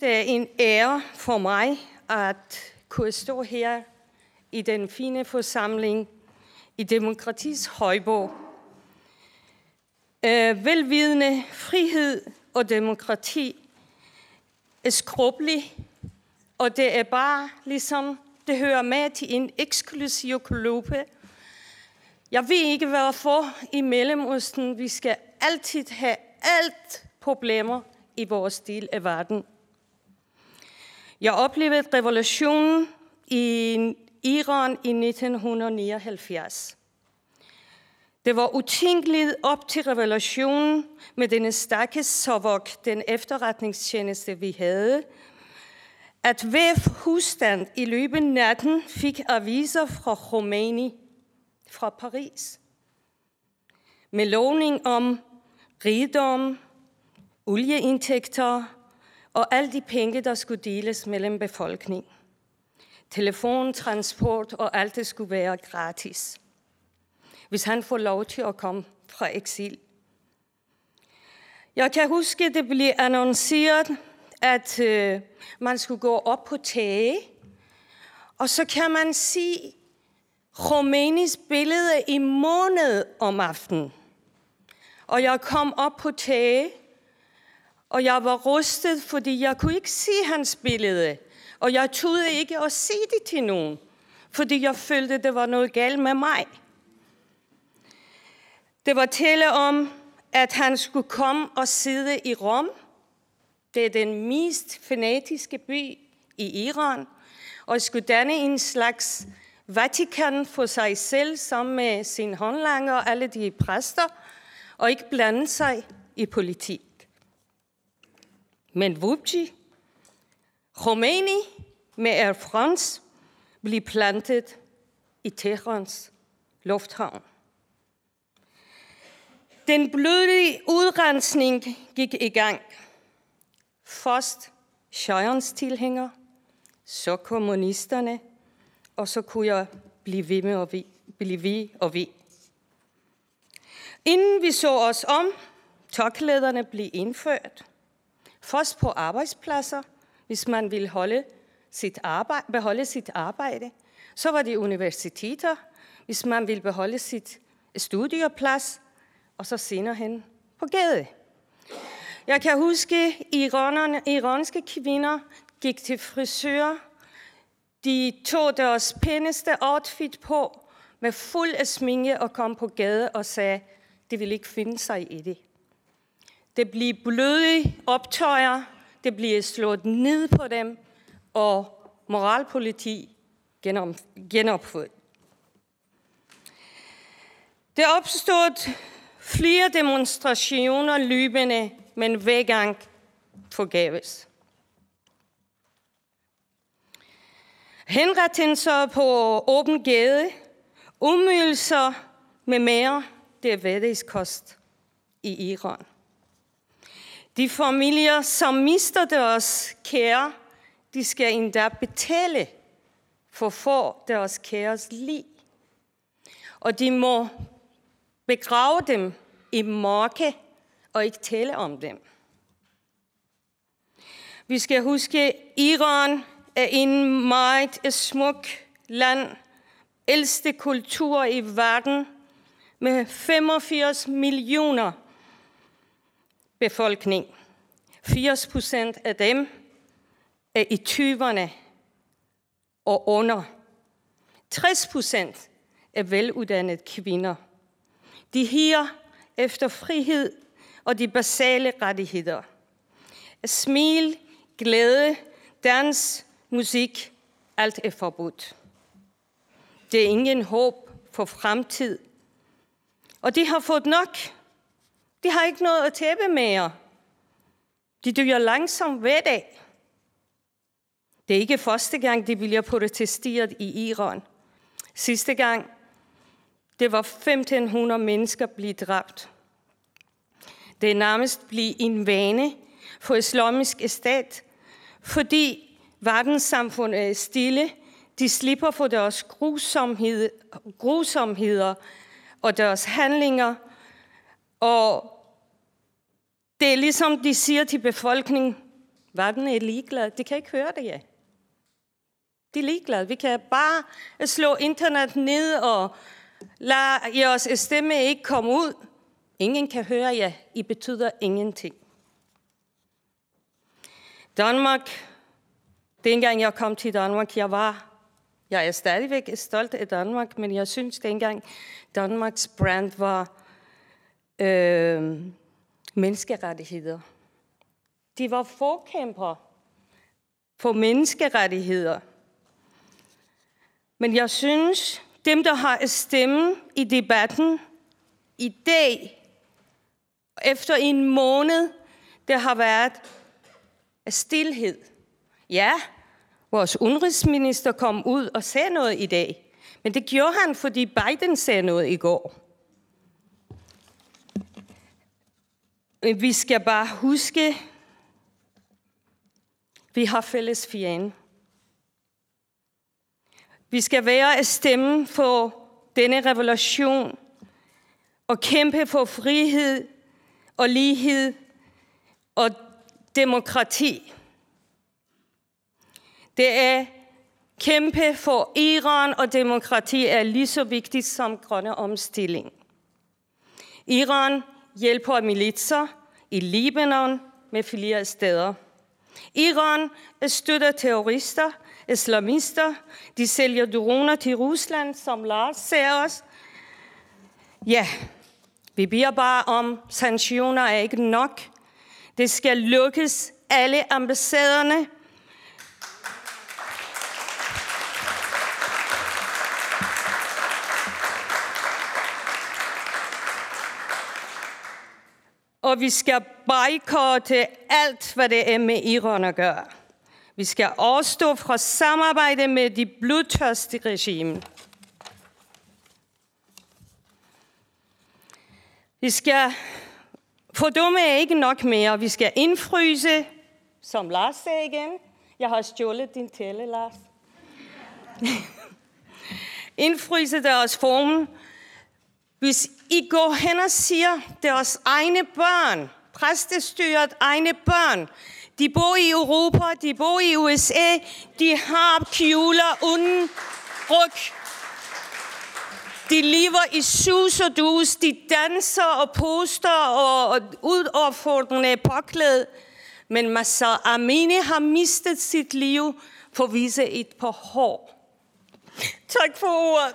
Det er en ære for mig at kunne stå her i den fine forsamling i demokratis højborg. Øh, velvidende frihed og demokrati er skrubelig, og det er bare ligesom, det hører med til en eksklusiv klub. Jeg ved ikke, hvorfor i Mellemøsten vi skal altid have alt problemer i vores del af verden. Jeg oplevede revolutionen i Iran i 1979. Det var utænkeligt op til revolutionen med denne stakke Sovok, den efterretningstjeneste, vi havde, at hver husstand i løbet af natten fik aviser fra Khomeini fra Paris. Med lovning om rigdom, olieindtægter og alle de penge, der skulle deles mellem befolkningen. Telefon, transport og alt det skulle være gratis. Hvis han får lov til at komme fra eksil. Jeg kan huske, det blev annonceret, at øh, man skulle gå op på tage, og så kan man se Khomeinis billede i måned om aftenen. Og jeg kom op på tage, og jeg var rustet, fordi jeg kunne ikke se hans billede. Og jeg turde ikke at se det til nogen, fordi jeg følte, det var noget galt med mig. Det var tale om, at han skulle komme og sidde i Rom. Det er den mest fanatiske by i Iran, og skulle danne en slags Vatikan for sig selv, sammen med sin håndlanger og alle de præster, og ikke blande sig i politik. Men vupti, Khomeini med Air France blev plantet i Teherans lufthavn. Den bløde udrensning gik i gang. Først Shayans tilhænger, så kommunisterne, og så kunne jeg blive ved med at vi, blive ved og ved. Inden vi så os om, tørklæderne blev indført. Først på arbejdspladser, hvis man ville holde sit arbejde, beholde sit arbejde. Så var det universiteter, hvis man ville beholde sit studieplads, og så senere hen på gade. Jeg kan huske, at iranske kvinder gik til frisør. De tog deres pæneste outfit på med fuld af sminke og kom på gade og sagde, det vil ikke finde sig i det. Det bliver bløde optøjer, det bliver slået ned på dem, og moralpoliti genopført. Der opstod flere demonstrationer løbende, men hver gang forgæves. Henrettelser på åben gade, umydelser med mere, det er hverdagskost i Iran. De familier, som mister deres kære, de skal endda betale for få deres kæres liv. Og de må begrave dem i mørke og ikke tale om dem. Vi skal huske, at Iran er en meget smuk land, ældste kultur i verden, med 85 millioner befolkning. 80 procent af dem er i 20'erne og under. 60 procent er veluddannede kvinder. De her efter frihed og de basale rettigheder. Smil, glæde, dans, musik, alt er forbudt. Det er ingen håb for fremtid. Og de har fået nok. De har ikke noget at tæppe mere. De dør langsomt hver dag. Det er ikke første gang, de bliver protesteret i Iran. Sidste gang, det var 1500 mennesker blev dræbt. Det er nærmest blevet en vane for islamisk stat, fordi verdenssamfundet er stille. De slipper for deres grusomhed, grusomheder og deres handlinger. Og det er ligesom de siger til befolkningen, Verden er ligeglad. De kan ikke høre det, ja. De er ligeglade. Vi kan bare slå internet ned og lade jeres stemme ikke komme ud. Ingen kan høre jer. I betyder ingenting. Danmark, dengang jeg kom til Danmark, jeg var, jeg er stadigvæk stolt af Danmark, men jeg synes dengang, Danmarks brand var øh, menneskerettigheder. De var forkæmper for menneskerettigheder. Men jeg synes, dem, der har stemme i debatten i dag, efter en måned, der har været stillhed. Ja, vores udenrigsminister kom ud og sagde noget i dag, men det gjorde han, fordi Biden sagde noget i går. Øh, vi skal bare huske, vi har fælles fjende. Vi skal være at stemme for denne revolution og kæmpe for frihed og lighed og demokrati. Det er kæmpe for Iran og demokrati er lige så vigtigt som grønne omstilling. Iran hjælper militser i Libanon med flere steder. Iran støtter terrorister, islamister. De sælger droner til Rusland, som Lars ser os. Ja, vi beder bare om, sanktioner er ikke nok. Det skal lukkes alle ambassaderne. Og vi skal boykotte alt, hvad det er med Iran at gøre. Vi skal afstå fra samarbejde med de blodtørste regime. Vi skal Fordumme er ikke nok mere. Vi skal indfryse, som Lars sagde igen. Jeg har stjålet din tælle, Lars. indfryse deres form. Hvis I går hen og siger, deres egne børn, præstestyret egne børn, de bor i Europa, de bor i USA, de har kjoler uden ryg. De lever i sus og dus, de danser og poster og udopfordrende er. Men Massa Amini har mistet sit liv for at vise et par hår. Tak for ordet.